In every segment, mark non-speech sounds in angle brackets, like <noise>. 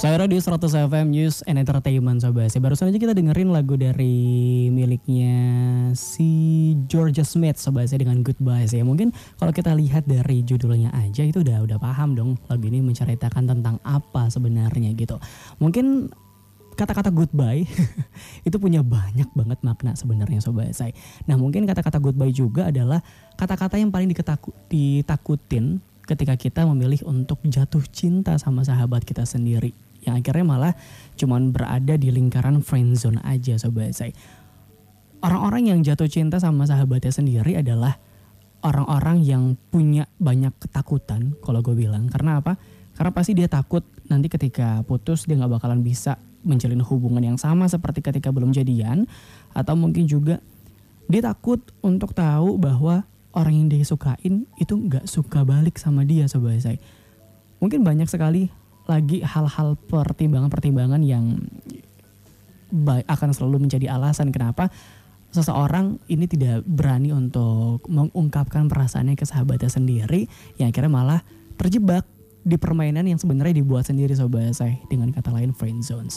Saya Radio 100 FM News and Entertainment Sobat Saya barusan aja kita dengerin lagu dari miliknya si Georgia Smith Sobat Saya dengan Goodbye Ya mungkin kalau kita lihat dari judulnya aja itu udah udah paham dong lagu ini menceritakan tentang apa sebenarnya gitu. Mungkin kata-kata goodbye <laughs> itu punya banyak banget makna sebenarnya sobat saya. Nah mungkin kata-kata goodbye juga adalah kata-kata yang paling ditakutin ketika kita memilih untuk jatuh cinta sama sahabat kita sendiri yang akhirnya malah cuman berada di lingkaran friend zone aja sobat saya. Orang-orang yang jatuh cinta sama sahabatnya sendiri adalah orang-orang yang punya banyak ketakutan kalau gue bilang. Karena apa? Karena pasti dia takut nanti ketika putus dia nggak bakalan bisa menjalin hubungan yang sama seperti ketika belum jadian. Atau mungkin juga dia takut untuk tahu bahwa orang yang dia sukain itu nggak suka balik sama dia sobat saya. Mungkin banyak sekali lagi hal-hal pertimbangan-pertimbangan yang akan selalu menjadi alasan kenapa seseorang ini tidak berani untuk mengungkapkan perasaannya ke sahabatnya sendiri yang akhirnya malah terjebak di permainan yang sebenarnya dibuat sendiri sobat saya dengan kata lain friend zones.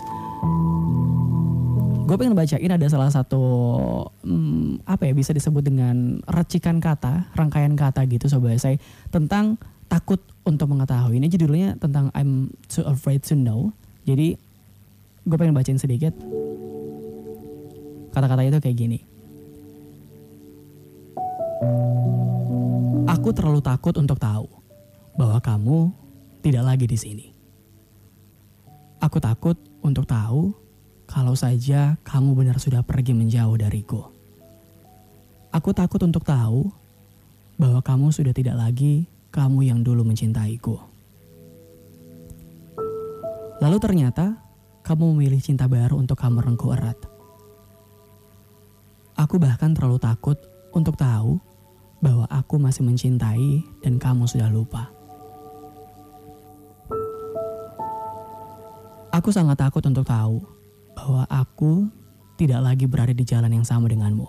Gue pengen bacain ada salah satu hmm, apa ya bisa disebut dengan racikan kata, rangkaian kata gitu sobat saya tentang takut untuk mengetahui. Ini judulnya tentang I'm too afraid to know. Jadi gue pengen bacain sedikit. Kata-kata itu kayak gini. Aku terlalu takut untuk tahu bahwa kamu tidak lagi di sini. Aku takut untuk tahu kalau saja kamu benar sudah pergi menjauh dariku. Aku takut untuk tahu bahwa kamu sudah tidak lagi kamu yang dulu mencintaiku. Lalu ternyata kamu memilih cinta baru untuk kamu rengkuh erat. Aku bahkan terlalu takut untuk tahu bahwa aku masih mencintai dan kamu sudah lupa. Aku sangat takut untuk tahu bahwa aku tidak lagi berada di jalan yang sama denganmu.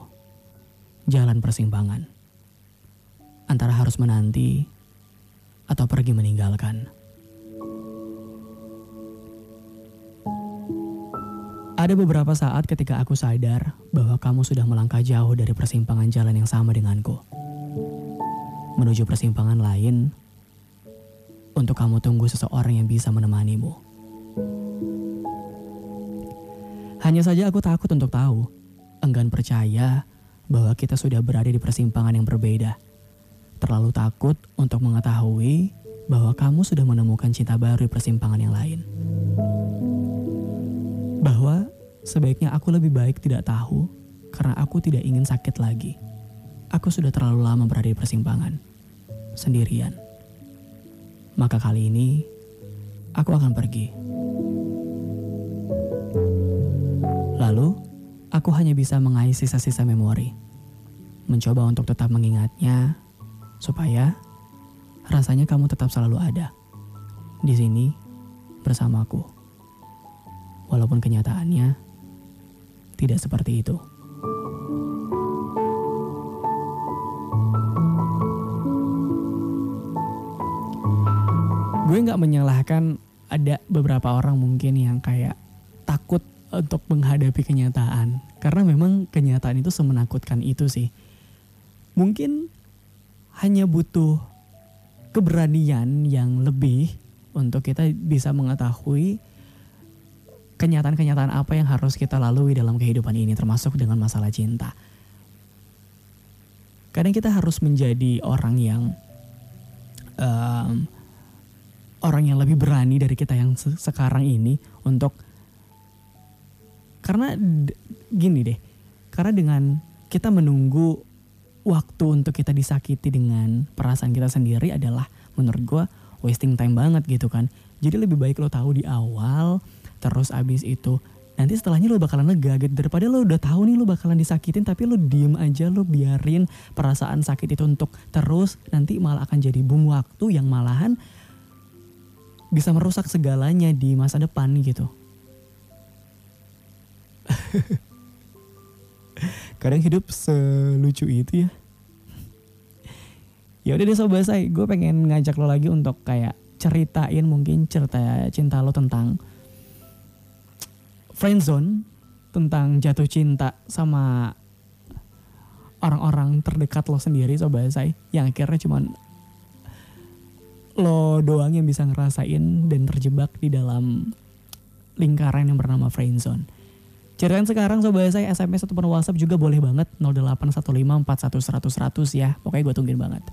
Jalan persimpangan. Antara harus menanti atau pergi meninggalkan. Ada beberapa saat ketika aku sadar bahwa kamu sudah melangkah jauh dari persimpangan jalan yang sama denganku. Menuju persimpangan lain untuk kamu tunggu seseorang yang bisa menemanimu. Hanya saja aku takut untuk tahu, enggan percaya bahwa kita sudah berada di persimpangan yang berbeda terlalu takut untuk mengetahui bahwa kamu sudah menemukan cinta baru di persimpangan yang lain. Bahwa sebaiknya aku lebih baik tidak tahu karena aku tidak ingin sakit lagi. Aku sudah terlalu lama berada di persimpangan, sendirian. Maka kali ini, aku akan pergi. Lalu, aku hanya bisa mengais sisa-sisa memori. Mencoba untuk tetap mengingatnya supaya rasanya kamu tetap selalu ada di sini bersamaku. Walaupun kenyataannya tidak seperti itu. Gue nggak menyalahkan ada beberapa orang mungkin yang kayak takut untuk menghadapi kenyataan karena memang kenyataan itu semenakutkan itu sih. Mungkin hanya butuh keberanian yang lebih untuk kita bisa mengetahui kenyataan-kenyataan apa yang harus kita lalui dalam kehidupan ini termasuk dengan masalah cinta. Kadang kita harus menjadi orang yang um, orang yang lebih berani dari kita yang se sekarang ini untuk karena gini deh, karena dengan kita menunggu waktu untuk kita disakiti dengan perasaan kita sendiri adalah menurut gue wasting time banget gitu kan. Jadi lebih baik lo tahu di awal, terus abis itu nanti setelahnya lo bakalan lega gitu daripada lo udah tahu nih lo bakalan disakitin tapi lo diem aja lo biarin perasaan sakit itu untuk terus nanti malah akan jadi bom waktu yang malahan bisa merusak segalanya di masa depan gitu. <laughs> kadang hidup selucu itu ya ya udah deh sobat saya gue pengen ngajak lo lagi untuk kayak ceritain mungkin cerita cinta lo tentang friendzone, tentang jatuh cinta sama orang-orang terdekat lo sendiri sobat saya yang akhirnya cuman lo doang yang bisa ngerasain dan terjebak di dalam lingkaran yang bernama friendzone. Ceritain sekarang sobat saya SMS ataupun WhatsApp juga boleh banget 0815411100 ya. Pokoknya gue tungguin banget.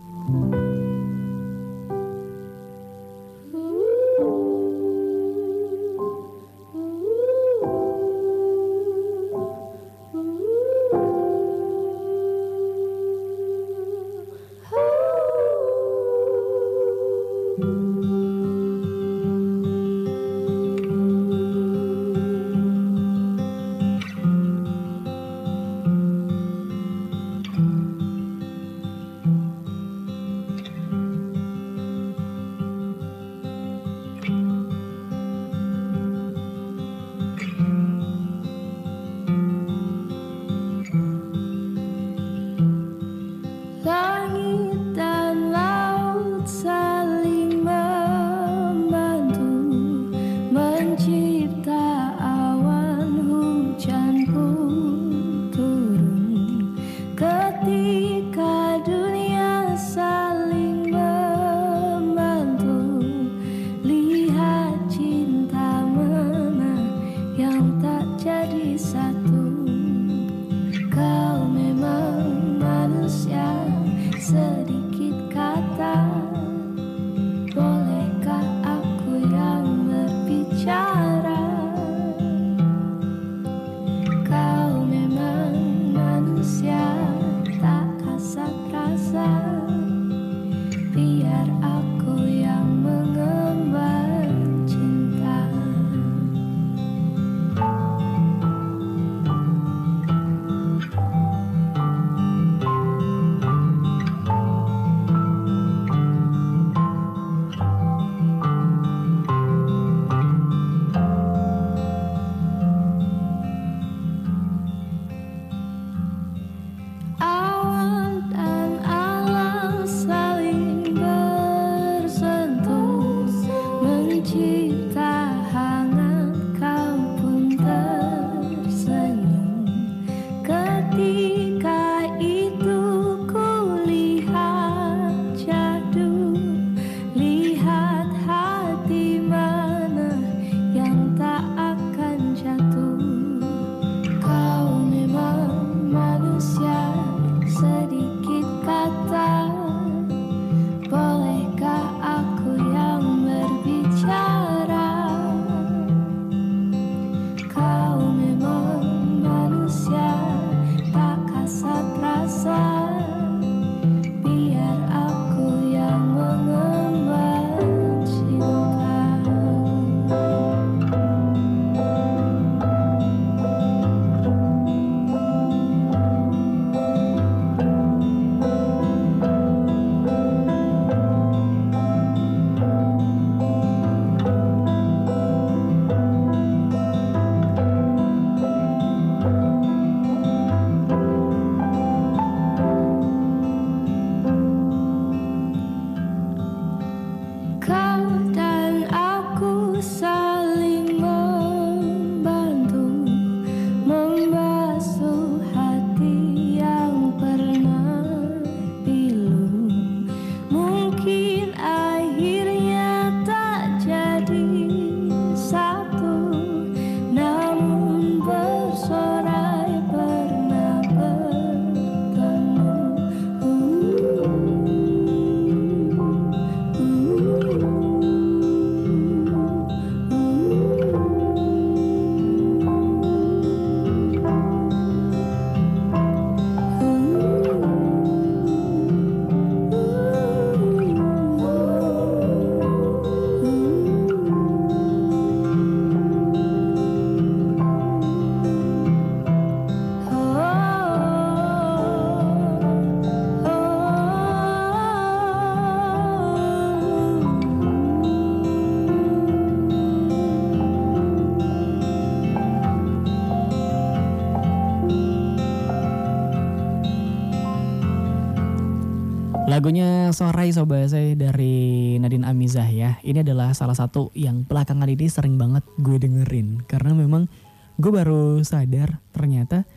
Lagunya Sorai Sobat saya dari Nadine Amizah ya. Ini adalah salah satu yang belakangan ini sering banget gue dengerin. Karena memang gue baru sadar ternyata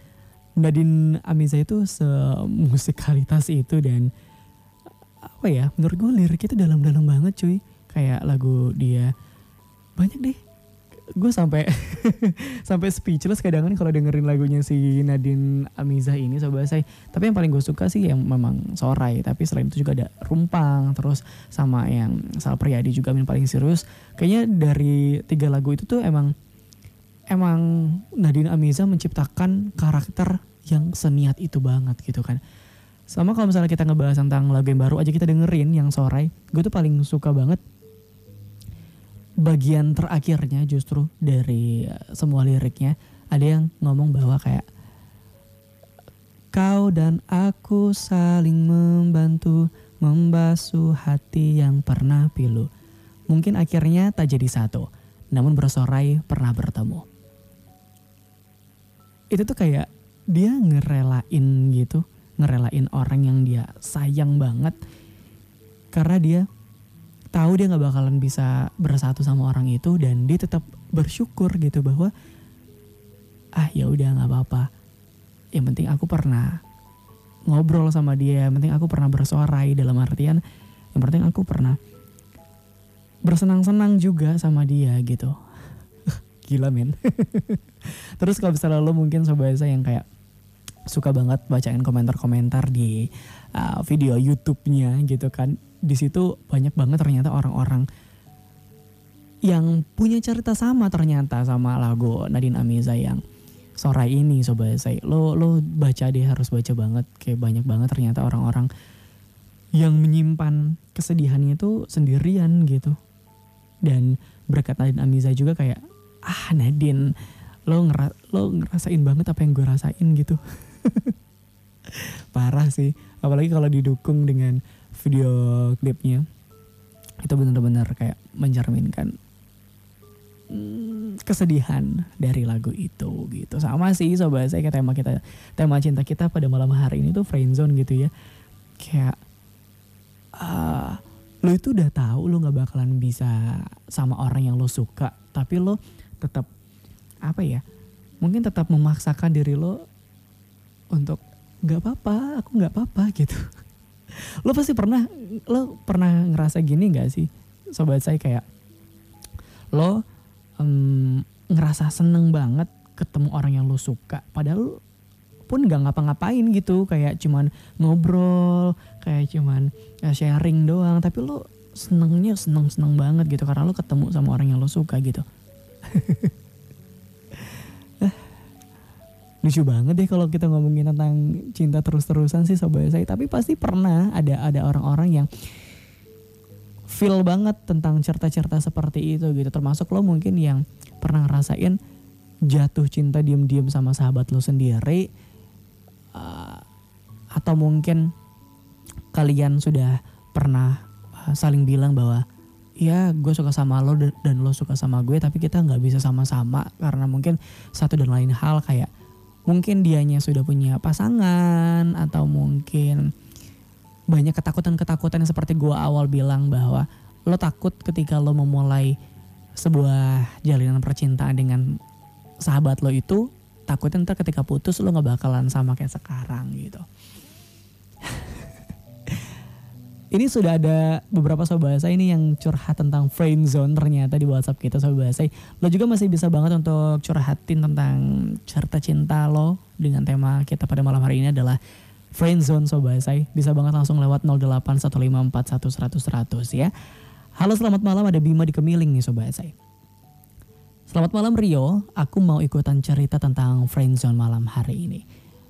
Nadine Amiza itu semusikalitas itu dan apa ya menurut gue lirik itu dalam-dalam banget cuy kayak lagu dia banyak deh gue sampai <laughs> sampai speechless kadang kalau dengerin lagunya si Nadine Amiza ini sobat saya tapi yang paling gue suka sih yang memang Sorai tapi selain itu juga ada Rumpang terus sama yang Sal Priadi juga yang paling serius. Kayaknya dari tiga lagu itu tuh emang emang Nadine Amiza menciptakan karakter yang seniat itu banget gitu kan. Sama kalau misalnya kita ngebahas tentang lagu yang baru aja kita dengerin yang Sorai gue tuh paling suka banget bagian terakhirnya justru dari eh, semua liriknya ada yang ngomong bahwa kayak kau dan aku saling membantu membasuh hati yang pernah pilu. Mungkin akhirnya tak jadi satu, namun bersorai pernah bertemu. Itu tuh kayak dia ngerelain gitu, ngerelain orang yang dia sayang banget karena dia tahu dia nggak bakalan bisa bersatu sama orang itu dan dia tetap bersyukur gitu bahwa ah ya udah nggak apa-apa. Yang penting aku pernah ngobrol sama dia yang penting aku pernah bersorai dalam artian yang penting aku pernah bersenang-senang juga sama dia gitu. <laughs> Gila men. <laughs> Terus kalau misalnya lo mungkin sobat saya yang kayak suka banget bacain komentar-komentar di uh, video YouTube-nya gitu kan di situ banyak banget ternyata orang-orang yang punya cerita sama ternyata sama lagu Nadine Amiza yang sore ini sobat saya lo lo baca deh harus baca banget. Kayak banyak banget ternyata orang-orang yang menyimpan kesedihannya itu sendirian gitu. Dan berkat Nadine Amiza juga kayak ah Nadine lo ngera lo ngerasain banget apa yang gue rasain gitu. <laughs> Parah sih. Apalagi kalau didukung dengan video klipnya itu benar-benar kayak mencerminkan hmm, kesedihan dari lagu itu gitu. Sama sih sobat saya kayak tema kita tema cinta kita pada malam hari ini tuh friendzone gitu ya. Kayak uh, lo itu udah tahu lo nggak bakalan bisa sama orang yang lo suka tapi lo tetap apa ya mungkin tetap memaksakan diri lo untuk nggak apa-apa aku nggak apa-apa gitu lo pasti pernah lo pernah ngerasa gini gak sih? Sobat saya kayak lo um, ngerasa seneng banget ketemu orang yang lo suka padahal pun nggak ngapa-ngapain gitu. Kayak cuman ngobrol kayak cuman ya, sharing doang. Tapi lo senengnya seneng seneng banget gitu karena lo ketemu sama orang yang lo suka gitu <laughs> lucu banget deh kalau kita ngomongin tentang cinta terus-terusan sih sobat saya tapi pasti pernah ada ada orang-orang yang feel banget tentang cerita-cerita seperti itu gitu. Termasuk lo mungkin yang pernah ngerasain jatuh cinta diam-diam sama sahabat lo sendiri uh, atau mungkin kalian sudah pernah uh, saling bilang bahwa ya gue suka sama lo dan lo suka sama gue tapi kita nggak bisa sama-sama. Karena mungkin satu dan lain hal kayak mungkin dianya sudah punya pasangan atau mungkin banyak ketakutan-ketakutan yang seperti gue awal bilang bahwa lo takut ketika lo memulai sebuah jalinan percintaan dengan sahabat lo itu takutnya ntar ketika putus lo gak bakalan sama kayak sekarang gitu ini sudah ada beberapa sobat bahasa ini yang curhat tentang friend zone ternyata di WhatsApp kita sobat bahasa. Lo juga masih bisa banget untuk curhatin tentang cerita cinta lo dengan tema kita pada malam hari ini adalah friend zone sobat bahasa. Bisa banget langsung lewat 081541100 ya. Halo selamat malam ada Bima di Kemiling nih sobat bahasa. Selamat malam Rio, aku mau ikutan cerita tentang friend zone malam hari ini.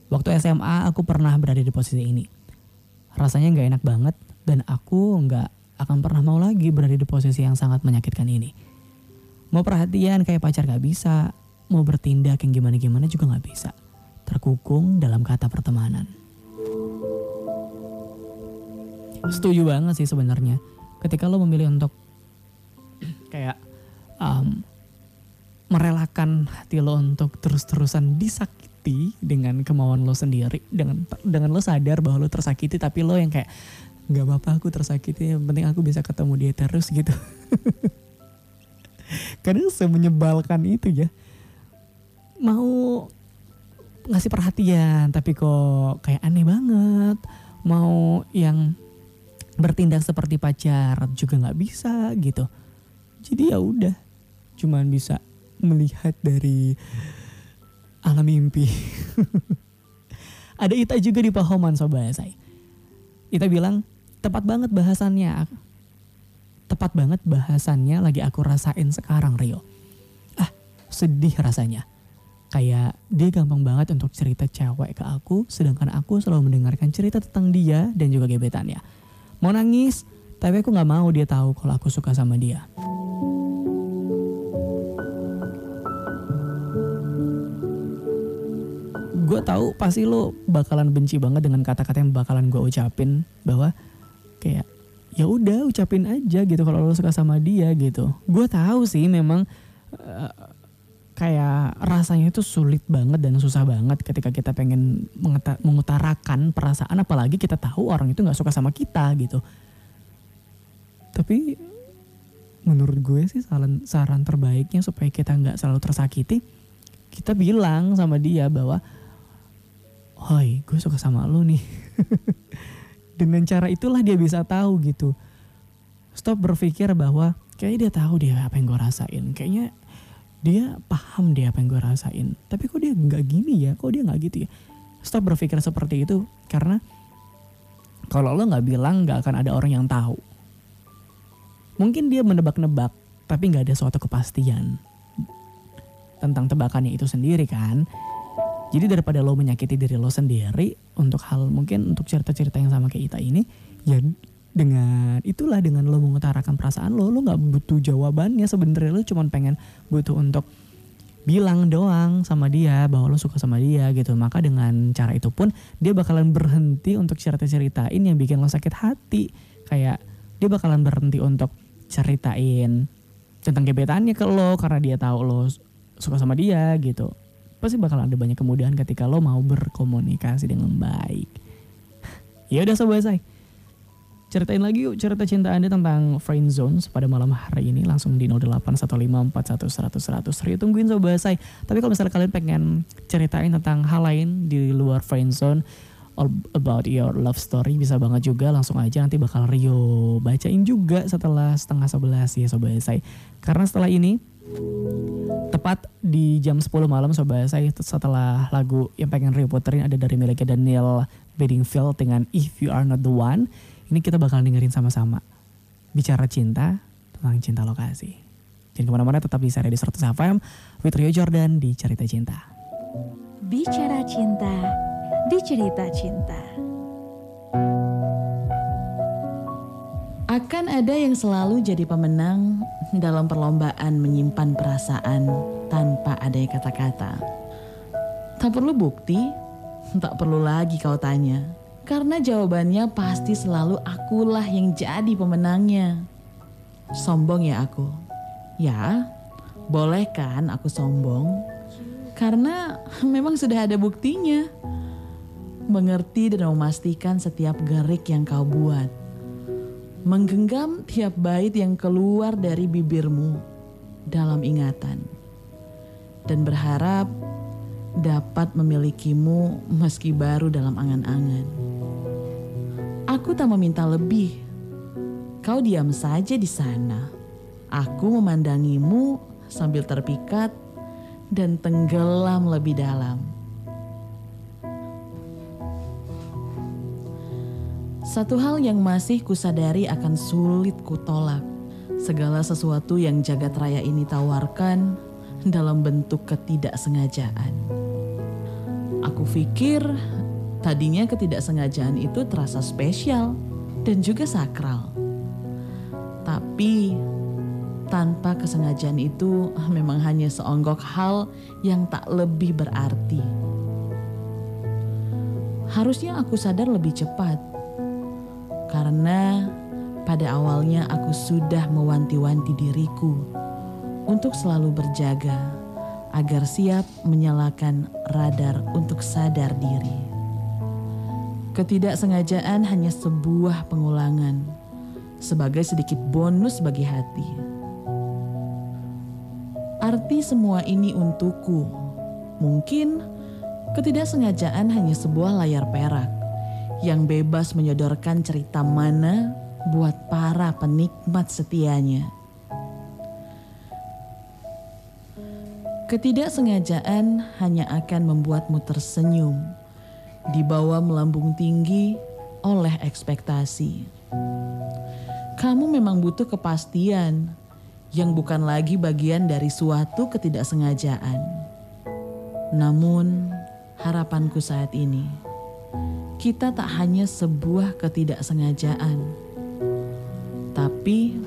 Waktu SMA aku pernah berada di posisi ini. Rasanya nggak enak banget dan aku nggak akan pernah mau lagi berada di posisi yang sangat menyakitkan ini. Mau perhatian kayak pacar gak bisa, mau bertindak yang gimana-gimana juga gak bisa. Terkukung dalam kata pertemanan. Setuju banget sih sebenarnya. Ketika lo memilih untuk <clears throat> kayak um, merelakan hati lo untuk terus-terusan disakiti dengan kemauan lo sendiri, dengan dengan lo sadar bahwa lo tersakiti tapi lo yang kayak nggak apa-apa aku tersakiti yang penting aku bisa ketemu dia terus gitu. <laughs> Kadang semenyebalkan itu ya. Mau ngasih perhatian tapi kok kayak aneh banget. Mau yang bertindak seperti pacar juga nggak bisa gitu. Jadi ya udah cuman bisa melihat dari alam mimpi. <laughs> Ada Ita juga di Pahoman sobat saya Ita bilang tepat banget bahasannya. Tepat banget bahasannya lagi aku rasain sekarang Rio. Ah sedih rasanya. Kayak dia gampang banget untuk cerita cewek ke aku sedangkan aku selalu mendengarkan cerita tentang dia dan juga gebetannya. Mau nangis tapi aku nggak mau dia tahu kalau aku suka sama dia. Gue tahu pasti lo bakalan benci banget dengan kata-kata yang bakalan gue ucapin bahwa kayak ya udah ucapin aja gitu kalau lo suka sama dia gitu. Gue tahu sih memang uh, kayak rasanya itu sulit banget dan susah banget ketika kita pengen mengutarakan perasaan apalagi kita tahu orang itu nggak suka sama kita gitu. Tapi menurut gue sih saran saran terbaiknya supaya kita nggak selalu tersakiti kita bilang sama dia bahwa Hoi gue suka sama lo nih <laughs> dengan cara itulah dia bisa tahu gitu. Stop berpikir bahwa kayaknya dia tahu dia apa yang gue rasain. Kayaknya dia paham dia apa yang gue rasain. Tapi kok dia nggak gini ya? Kok dia nggak gitu ya? Stop berpikir seperti itu karena kalau lo nggak bilang nggak akan ada orang yang tahu. Mungkin dia menebak-nebak tapi nggak ada suatu kepastian tentang tebakannya itu sendiri kan jadi daripada lo menyakiti diri lo sendiri untuk hal mungkin untuk cerita-cerita yang sama kayak kita ini ya dengan itulah dengan lo mengutarakan perasaan lo lo nggak butuh jawabannya sebenarnya. Lo cuma pengen butuh untuk bilang doang sama dia bahwa lo suka sama dia gitu. Maka dengan cara itu pun dia bakalan berhenti untuk cerita-ceritain yang bikin lo sakit hati. Kayak dia bakalan berhenti untuk ceritain tentang gebetannya ke lo karena dia tahu lo suka sama dia gitu pasti bakalan ada banyak kemudahan ketika lo mau berkomunikasi dengan baik? <laughs> Ya udah sobat saya Ceritain lagi yuk cerita cinta Anda tentang friend zones pada malam hari ini. Langsung di 081541100 Rio tungguin sobat saya. Tapi kalau misalnya kalian pengen ceritain tentang hal lain di luar friend zone all about your love story bisa banget juga. Langsung aja nanti bakal Rio bacain juga setelah setengah sebelas ya sobat saya. Karena setelah ini tepat di jam 10 malam sobat saya setelah lagu yang pengen Rio puterin ada dari miliknya Daniel Bedingfield dengan If You Are Not The One ini kita bakal dengerin sama-sama. Bicara cinta tentang cinta lokasi. Jangan ke mana-mana tetap di Seri di 100 FM with Rio Jordan di Cerita Cinta. Bicara cinta di Cerita Cinta. Akan ada yang selalu jadi pemenang dalam perlombaan menyimpan perasaan tanpa ada kata-kata. Tak perlu bukti, tak perlu lagi kau tanya karena jawabannya pasti selalu akulah yang jadi pemenangnya. Sombong ya aku? Ya, boleh kan aku sombong? Karena memang sudah ada buktinya. Mengerti dan memastikan setiap gerik yang kau buat. Menggenggam tiap bait yang keluar dari bibirmu dalam ingatan. Dan berharap dapat memilikimu meski baru dalam angan-angan. Aku tak meminta lebih. Kau diam saja di sana. Aku memandangimu sambil terpikat dan tenggelam lebih dalam. Satu hal yang masih kusadari akan sulit kutolak. Segala sesuatu yang jagat raya ini tawarkan dalam bentuk ketidaksengajaan. Aku pikir Tadinya ketidaksengajaan itu terasa spesial dan juga sakral. Tapi tanpa kesengajaan itu memang hanya seonggok hal yang tak lebih berarti. Harusnya aku sadar lebih cepat. Karena pada awalnya aku sudah mewanti-wanti diriku untuk selalu berjaga agar siap menyalakan radar untuk sadar diri. Ketidaksengajaan hanya sebuah pengulangan sebagai sedikit bonus bagi hati. Arti semua ini untukku, Mungkin ketidaksengajaan hanya sebuah layar perak yang bebas menyodorkan cerita mana buat para penikmat setianya. Ketidaksengajaan hanya akan membuatmu tersenyum, dibawa melambung tinggi oleh ekspektasi. Kamu memang butuh kepastian yang bukan lagi bagian dari suatu ketidaksengajaan. Namun, harapanku saat ini, kita tak hanya sebuah ketidaksengajaan, tapi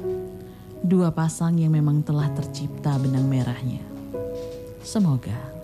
dua pasang yang memang telah tercipta benang merahnya. Semoga.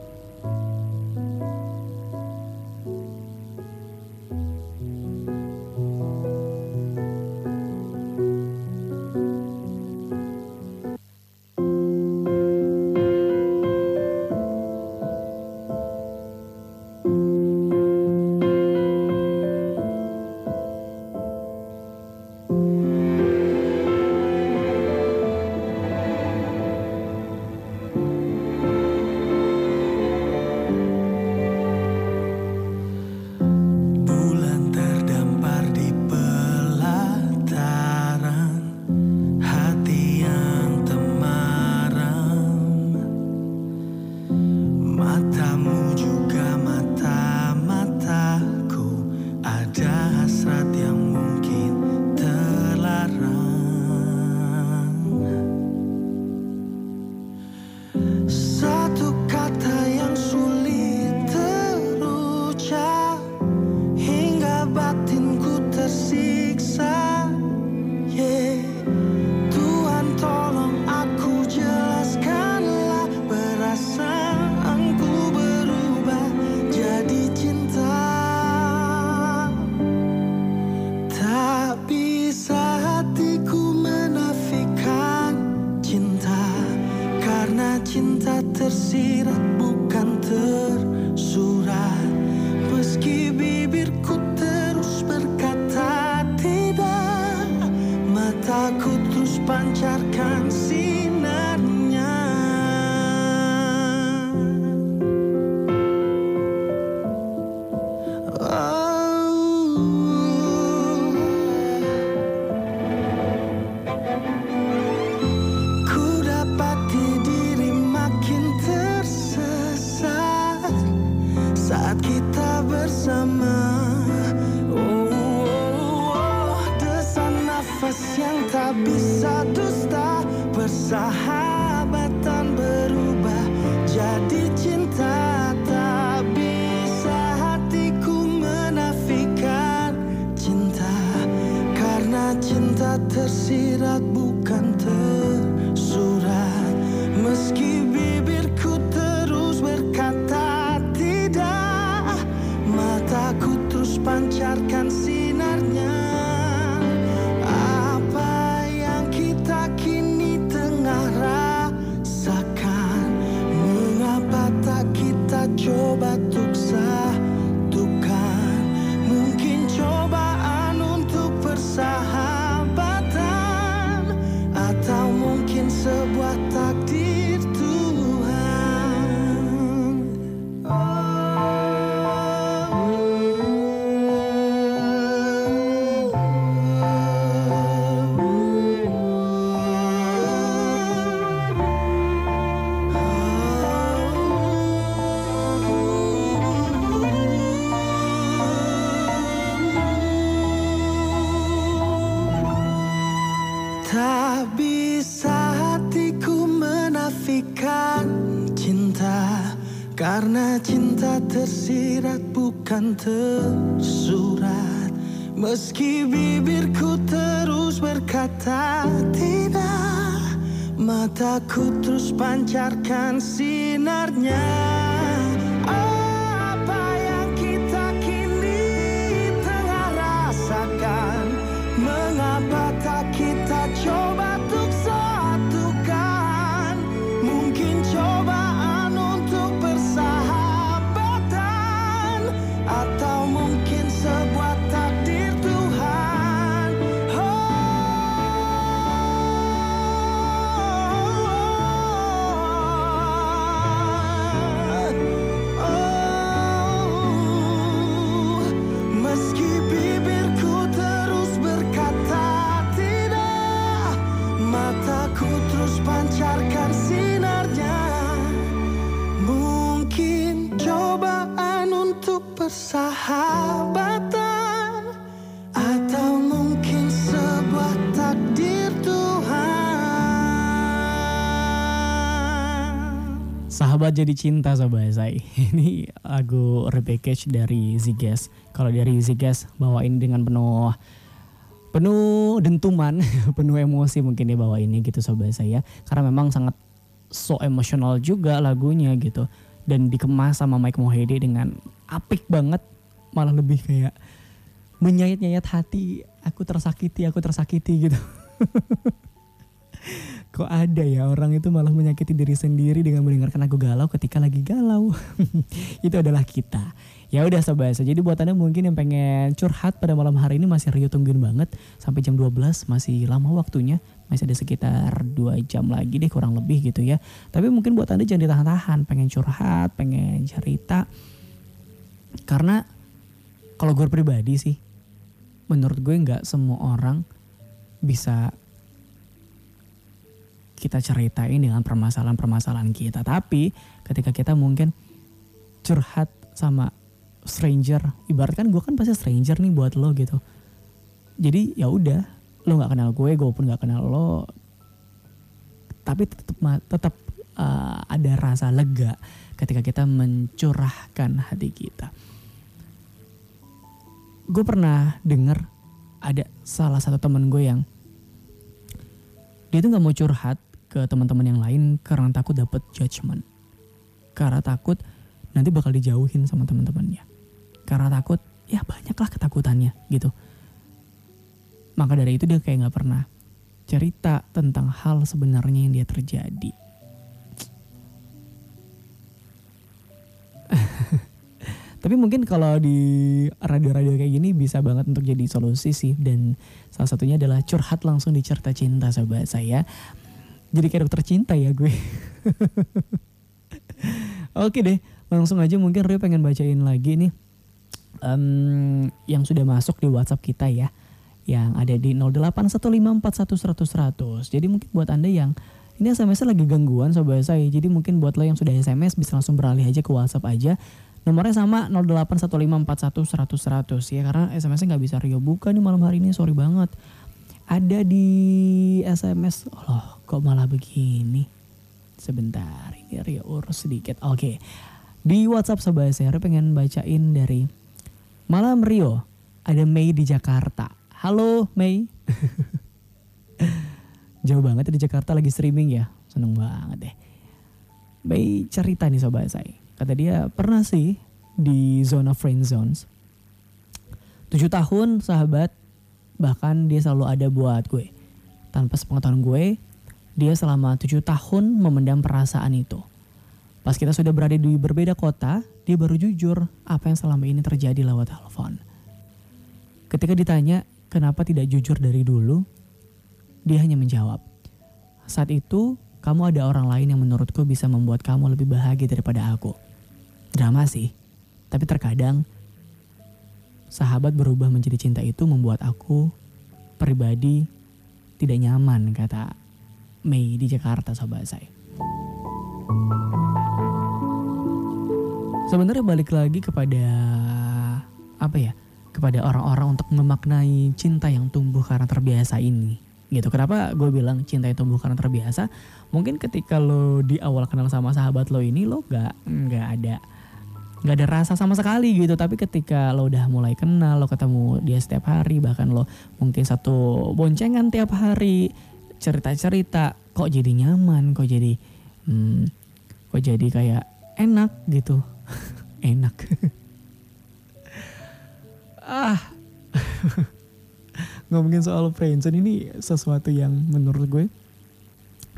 Tersurat. Meski bibirku terus berkata tidak Mataku terus pancarkan sinarnya Sahabat jadi cinta sobat saya. <laughs> Ini lagu repackage dari Zigas. Kalau dari Zigas bawain dengan penuh penuh dentuman, <laughs> penuh emosi mungkin dia bawa ini gitu sobat saya. Karena memang sangat so emosional juga lagunya gitu. Dan dikemas sama Mike Mohede dengan apik banget. Malah lebih kayak menyayat-nyayat hati. Aku tersakiti, aku tersakiti gitu. <laughs> Kok ada ya orang itu malah menyakiti diri sendiri dengan mendengarkan lagu galau ketika lagi galau. <laughs> itu adalah kita. Ya udah sobat, jadi buat anda mungkin yang pengen curhat pada malam hari ini masih Rio tungguin banget sampai jam 12 masih lama waktunya, masih ada sekitar 2 jam lagi deh kurang lebih gitu ya. Tapi mungkin buat anda jangan ditahan-tahan, pengen curhat, pengen cerita. Karena kalau gue pribadi sih, menurut gue nggak semua orang bisa kita ceritain dengan permasalahan-permasalahan kita. Tapi ketika kita mungkin curhat sama stranger, ibaratkan gue kan pasti stranger nih buat lo gitu. Jadi ya udah, lo nggak kenal gue, gue pun nggak kenal lo. Tapi tetap tetap uh, ada rasa lega ketika kita mencurahkan hati kita. Gue pernah denger ada salah satu temen gue yang dia tuh nggak mau curhat ke teman-teman yang lain karena takut dapat judgement. Karena takut nanti bakal dijauhin sama teman-temannya. Karena takut ya banyaklah ketakutannya gitu. Maka dari itu dia kayak nggak pernah cerita tentang hal sebenarnya yang dia terjadi. <laughs> Tapi mungkin kalau di radio-radio kayak gini bisa banget untuk jadi solusi sih. Dan salah satunya adalah curhat langsung di cerita cinta sobat saya jadi kayak dokter cinta ya gue. Oke deh, langsung aja mungkin Rio pengen bacain lagi nih um, yang sudah masuk di WhatsApp kita ya, yang ada di 081541100. Jadi mungkin buat anda yang ini SMS lagi gangguan sobat saya, jadi mungkin buat lo yang sudah SMS bisa langsung beralih aja ke WhatsApp aja. Nomornya sama 081541100 ya karena SMS-nya nggak bisa Rio buka nih malam hari ini, sorry banget ada di SMS. Oh, kok malah begini? Sebentar, ini Rio urus sedikit. Oke. Di WhatsApp sobat saya pengen bacain dari Malam Rio. Ada Mei di Jakarta. Halo Mei. <laughs> Jauh banget di Jakarta lagi streaming ya. Seneng banget deh. Mei cerita nih sobat saya. Kata dia pernah sih di zona friend zones. Tujuh tahun sahabat bahkan dia selalu ada buat gue. Tanpa sepengetahuan gue, dia selama tujuh tahun memendam perasaan itu. Pas kita sudah berada di berbeda kota, dia baru jujur apa yang selama ini terjadi lewat telepon. Ketika ditanya kenapa tidak jujur dari dulu, dia hanya menjawab, saat itu kamu ada orang lain yang menurutku bisa membuat kamu lebih bahagia daripada aku. Drama sih, tapi terkadang sahabat berubah menjadi cinta itu membuat aku pribadi tidak nyaman kata Mei di Jakarta sobat saya. Sebenarnya balik lagi kepada apa ya? Kepada orang-orang untuk memaknai cinta yang tumbuh karena terbiasa ini. Gitu. Kenapa gue bilang cinta tumbuh karena terbiasa? Mungkin ketika lo di awal kenal sama sahabat lo ini lo gak, gak ada nggak ada rasa sama sekali gitu. Tapi ketika lo udah mulai kenal lo ketemu dia setiap hari bahkan lo mungkin satu boncengan tiap hari cerita-cerita kok jadi nyaman kok jadi hmm, kok jadi kayak enak gitu. <laughs> Enak. <laughs> Ah. <laughs> Ngomongin soal friendzone ini sesuatu yang menurut gue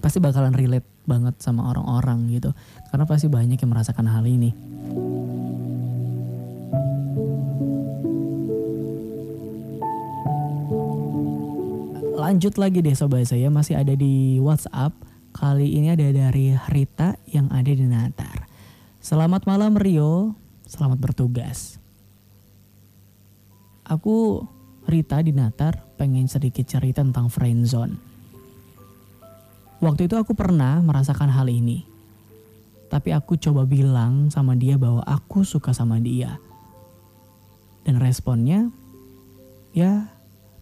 pasti bakalan relate banget sama orang-orang gitu. Karena pasti banyak yang merasakan hal ini lanjut lagi deh sobat saya masih ada di WhatsApp. Kali ini ada dari Rita yang ada di Natar. Selamat malam Rio, selamat bertugas. Aku Rita di Natar pengen sedikit cerita tentang friendzone. Waktu itu aku pernah merasakan hal ini. Tapi aku coba bilang sama dia bahwa aku suka sama dia. Dan responnya ya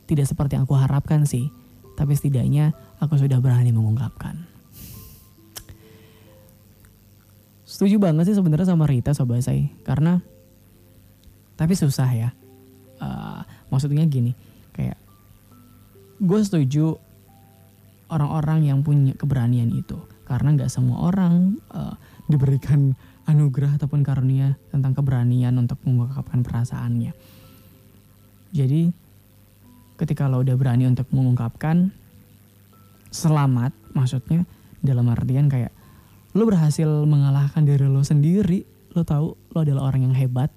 tidak seperti yang aku harapkan sih, tapi setidaknya aku sudah berani mengungkapkan. setuju banget sih sebenarnya sama Rita sobat saya karena tapi susah ya. Uh, maksudnya gini, kayak gue setuju orang-orang yang punya keberanian itu karena nggak semua orang uh, diberikan anugerah ataupun karunia tentang keberanian untuk mengungkapkan perasaannya. Jadi ketika lo udah berani untuk mengungkapkan selamat maksudnya dalam artian kayak lo berhasil mengalahkan diri lo sendiri lo tahu lo adalah orang yang hebat.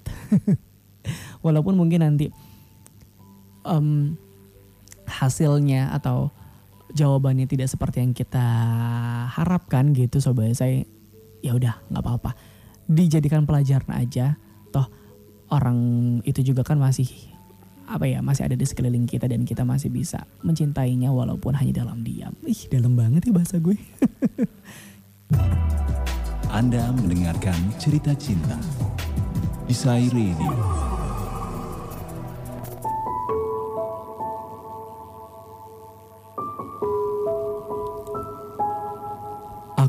<laughs> Walaupun mungkin nanti um, hasilnya atau jawabannya tidak seperti yang kita harapkan gitu sobat saya ya udah nggak apa-apa. Dijadikan pelajaran aja. Toh orang itu juga kan masih apa ya masih ada di sekeliling kita dan kita masih bisa mencintainya walaupun hanya dalam diam ih dalam banget ya bahasa gue <laughs> Anda mendengarkan cerita cinta Isai Radio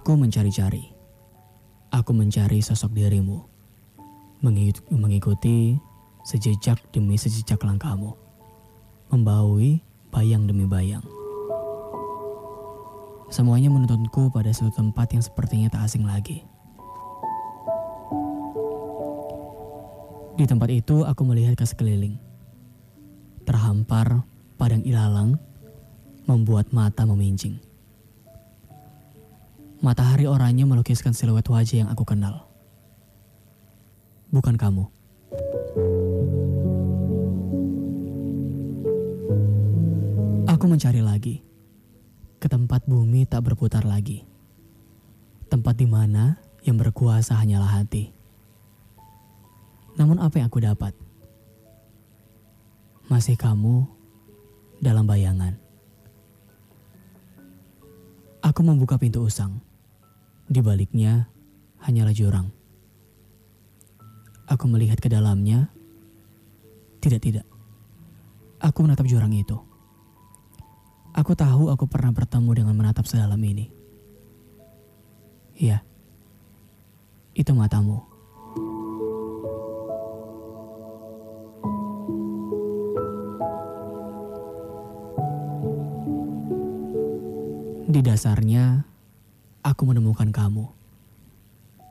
Aku mencari-cari. Aku mencari sosok dirimu. Mengikuti sejejak demi sejejak langkahmu. Membaui bayang demi bayang. Semuanya menuntunku pada suatu tempat yang sepertinya tak asing lagi. Di tempat itu aku melihat ke sekeliling. Terhampar padang ilalang membuat mata memincing. Matahari oranye melukiskan siluet wajah yang aku kenal. Bukan kamu. Aku mencari lagi. Ke tempat bumi tak berputar lagi. Tempat di mana yang berkuasa hanyalah hati. Namun apa yang aku dapat? Masih kamu dalam bayangan. Aku membuka pintu usang. Di baliknya hanyalah jurang. Aku melihat ke dalamnya. Tidak, tidak. Aku menatap jurang itu. Aku tahu aku pernah bertemu dengan menatap sedalam ini. Iya, itu matamu. Di dasarnya, aku menemukan kamu.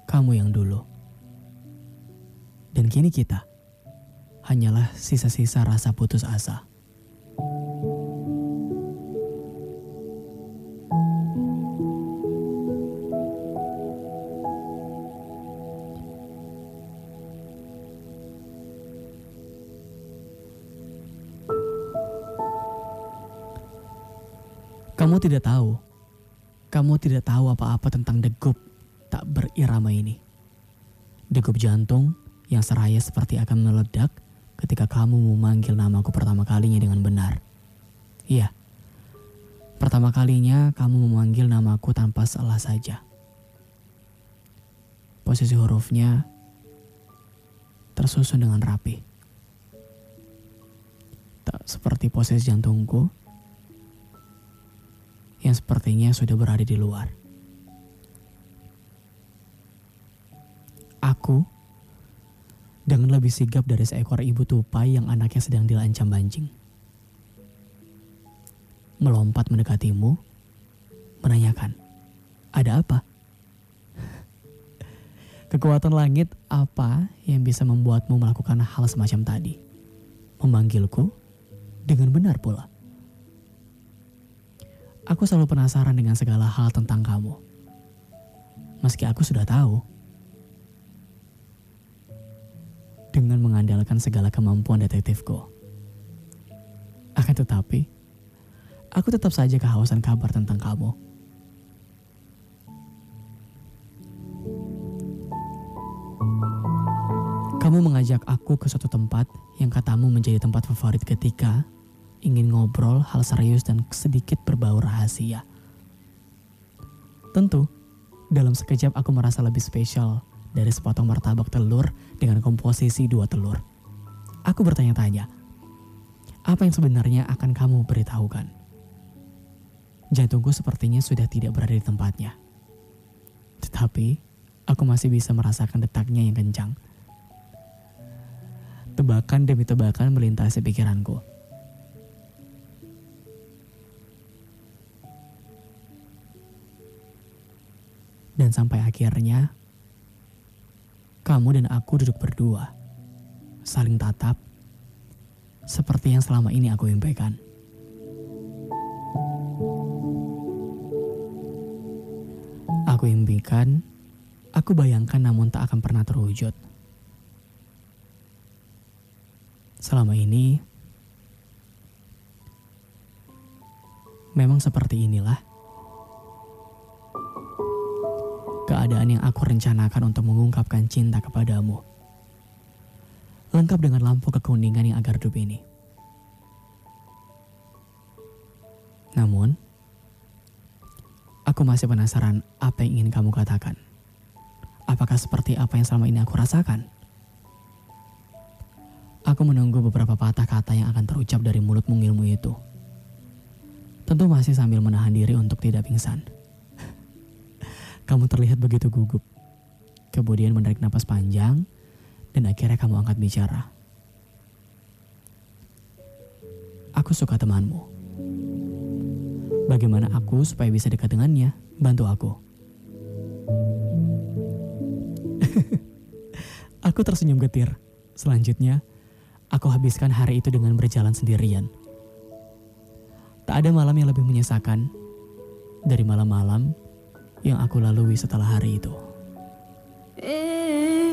Kamu yang dulu. Dan kini kita hanyalah sisa-sisa rasa putus asa. Tidak tahu kamu tidak tahu apa-apa tentang degup tak berirama ini. Degup jantung yang seraya seperti akan meledak ketika kamu memanggil namaku pertama kalinya dengan benar. Iya, pertama kalinya kamu memanggil namaku tanpa salah saja. Posisi hurufnya tersusun dengan rapi. Tak seperti posisi jantungku yang sepertinya sudah berada di luar. Aku dengan lebih sigap dari seekor ibu tupai yang anaknya sedang dilancam banjing. Melompat mendekatimu, menanyakan, ada apa? <laughs> Kekuatan langit apa yang bisa membuatmu melakukan hal semacam tadi? Memanggilku dengan benar pula. Aku selalu penasaran dengan segala hal tentang kamu. Meski aku sudah tahu. Dengan mengandalkan segala kemampuan detektifku. Akan tetapi, aku tetap saja kehausan kabar tentang kamu. Kamu mengajak aku ke suatu tempat yang katamu menjadi tempat favorit ketika ingin ngobrol hal serius dan sedikit berbau rahasia. Tentu, dalam sekejap aku merasa lebih spesial dari sepotong martabak telur dengan komposisi dua telur. Aku bertanya-tanya, apa yang sebenarnya akan kamu beritahukan? Jantungku sepertinya sudah tidak berada di tempatnya. Tetapi, Aku masih bisa merasakan detaknya yang kencang. Tebakan demi tebakan melintasi pikiranku. Dan sampai akhirnya, kamu dan aku duduk berdua, saling tatap, seperti yang selama ini aku impikan. Aku impikan, aku bayangkan namun tak akan pernah terwujud. Selama ini, memang seperti inilah keadaan yang aku rencanakan untuk mengungkapkan cinta kepadamu. Lengkap dengan lampu kekuningan yang agak redup ini. Namun, aku masih penasaran apa yang ingin kamu katakan. Apakah seperti apa yang selama ini aku rasakan? Aku menunggu beberapa patah kata yang akan terucap dari mulut mungilmu itu. Tentu masih sambil menahan diri untuk tidak pingsan. Kamu terlihat begitu gugup. Kemudian menarik napas panjang dan akhirnya kamu angkat bicara. Aku suka temanmu. Bagaimana aku supaya bisa dekat dengannya? Bantu aku. <laughs> aku tersenyum getir. Selanjutnya, aku habiskan hari itu dengan berjalan sendirian. Tak ada malam yang lebih menyesakan dari malam-malam yang aku lalui setelah hari itu. Eh.